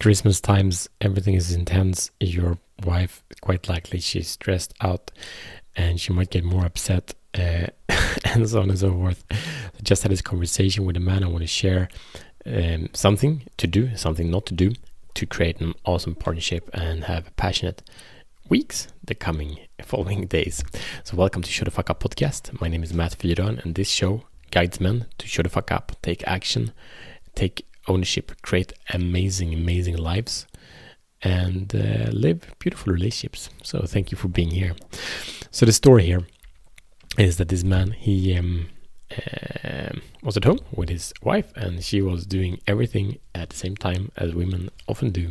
Christmas times, everything is intense. Your wife, quite likely, she's stressed out and she might get more upset uh, and so on and so forth. I just had this conversation with a man. I want to share um, something to do, something not to do to create an awesome partnership and have passionate weeks the coming following days. So, welcome to Show the Fuck Up podcast. My name is Matt Fyron, and this show guides men to show the fuck up, take action, take ownership, create amazing, amazing lives, and uh, live beautiful relationships. So thank you for being here. So the story here is that this man he um, uh, was at home with his wife, and she was doing everything at the same time as women often do,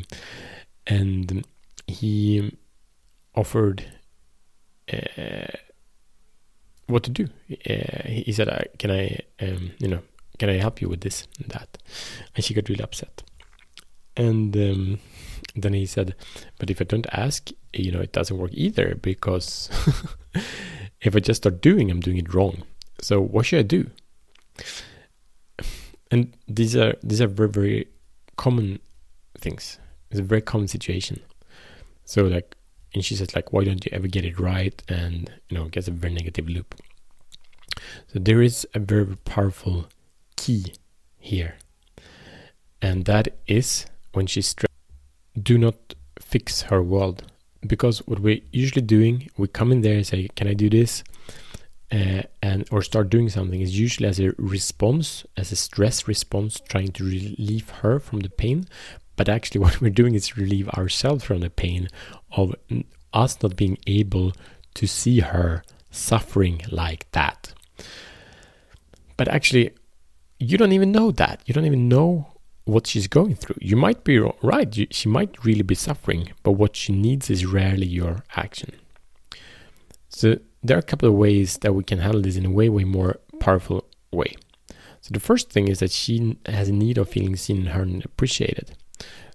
and he offered. Uh, what to do? Uh, he said, "Can I, um, you know, can I help you with this and that? And she got really upset. And um, then he said, but if I don't ask, you know, it doesn't work either because if I just start doing, I'm doing it wrong. So what should I do? And these are these are very very common things. It's a very common situation. So like, and she says like, why don't you ever get it right? And you know, gets a very negative loop. So there is a very powerful key here. And that is when she stressed, do not fix her world. Because what we're usually doing, we come in there and say, Can I do this? Uh, and or start doing something is usually as a response, as a stress response, trying to relieve her from the pain. But actually, what we're doing is relieve ourselves from the pain of us not being able to see her suffering like that. But actually, you don't even know that. You don't even know what she's going through. You might be right, you, she might really be suffering, but what she needs is rarely your action. So there are a couple of ways that we can handle this in a way, way more powerful way. So the first thing is that she has a need of feeling seen, heard, and appreciated.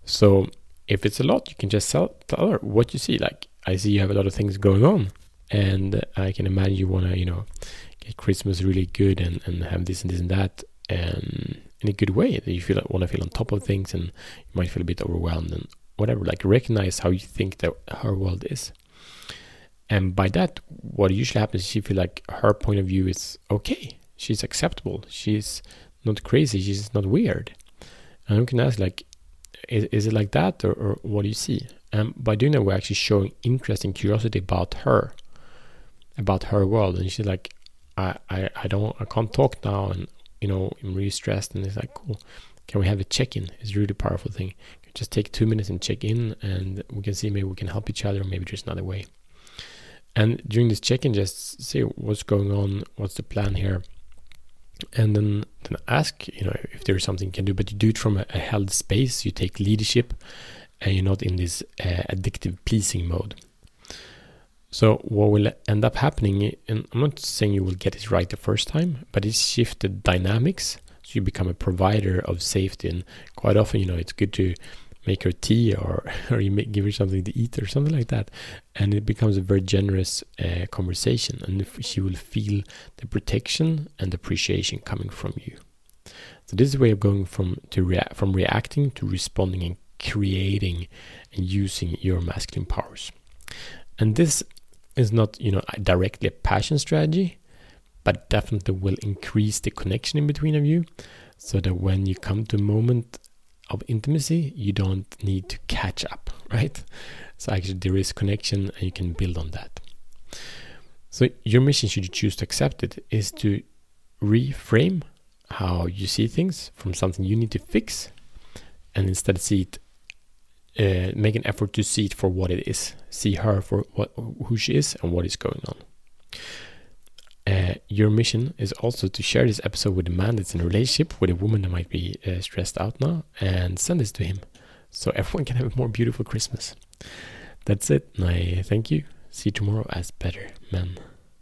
So if it's a lot, you can just tell, tell her what you see. Like, I see you have a lot of things going on, and I can imagine you want to, you know, get Christmas really good and, and have this and this and that um, in a good way that you feel want to feel on top of things and you might feel a bit overwhelmed and whatever like recognize how you think that her world is. And by that what usually happens is she feel like her point of view is okay. She's acceptable. She's not crazy. She's not weird. And you can ask like is, is it like that or, or what do you see? And by doing that we're actually showing interest and curiosity about her about her world. And she's like I, I, I don't I can't talk now and you know, I'm really stressed, and it's like, cool, can we have a check-in? It's a really powerful thing. Just take two minutes and check in, and we can see maybe we can help each other, or maybe there's another way. And during this check-in, just say what's going on, what's the plan here, and then then ask, you know, if there's something you can do. But you do it from a, a held space. You take leadership, and you're not in this uh, addictive pleasing mode. So what will end up happening, and I'm not saying you will get it right the first time, but it's shifted dynamics. So you become a provider of safety, and quite often, you know, it's good to make her tea or or you make, give her something to eat or something like that, and it becomes a very generous uh, conversation, and she will feel the protection and appreciation coming from you. So this is a way of going from to rea- from reacting to responding and creating and using your masculine powers. And this is not you know directly a passion strategy but definitely will increase the connection in between of you so that when you come to a moment of intimacy you don't need to catch up right? So actually there is connection and you can build on that. So your mission should you choose to accept it is to reframe how you see things from something you need to fix and instead see it uh, make an effort to see it for what it is, see her for what who she is and what is going on. Uh, your mission is also to share this episode with a man that's in a relationship with a woman that might be uh, stressed out now and send this to him so everyone can have a more beautiful Christmas. That's it. I thank you. See you tomorrow as better men.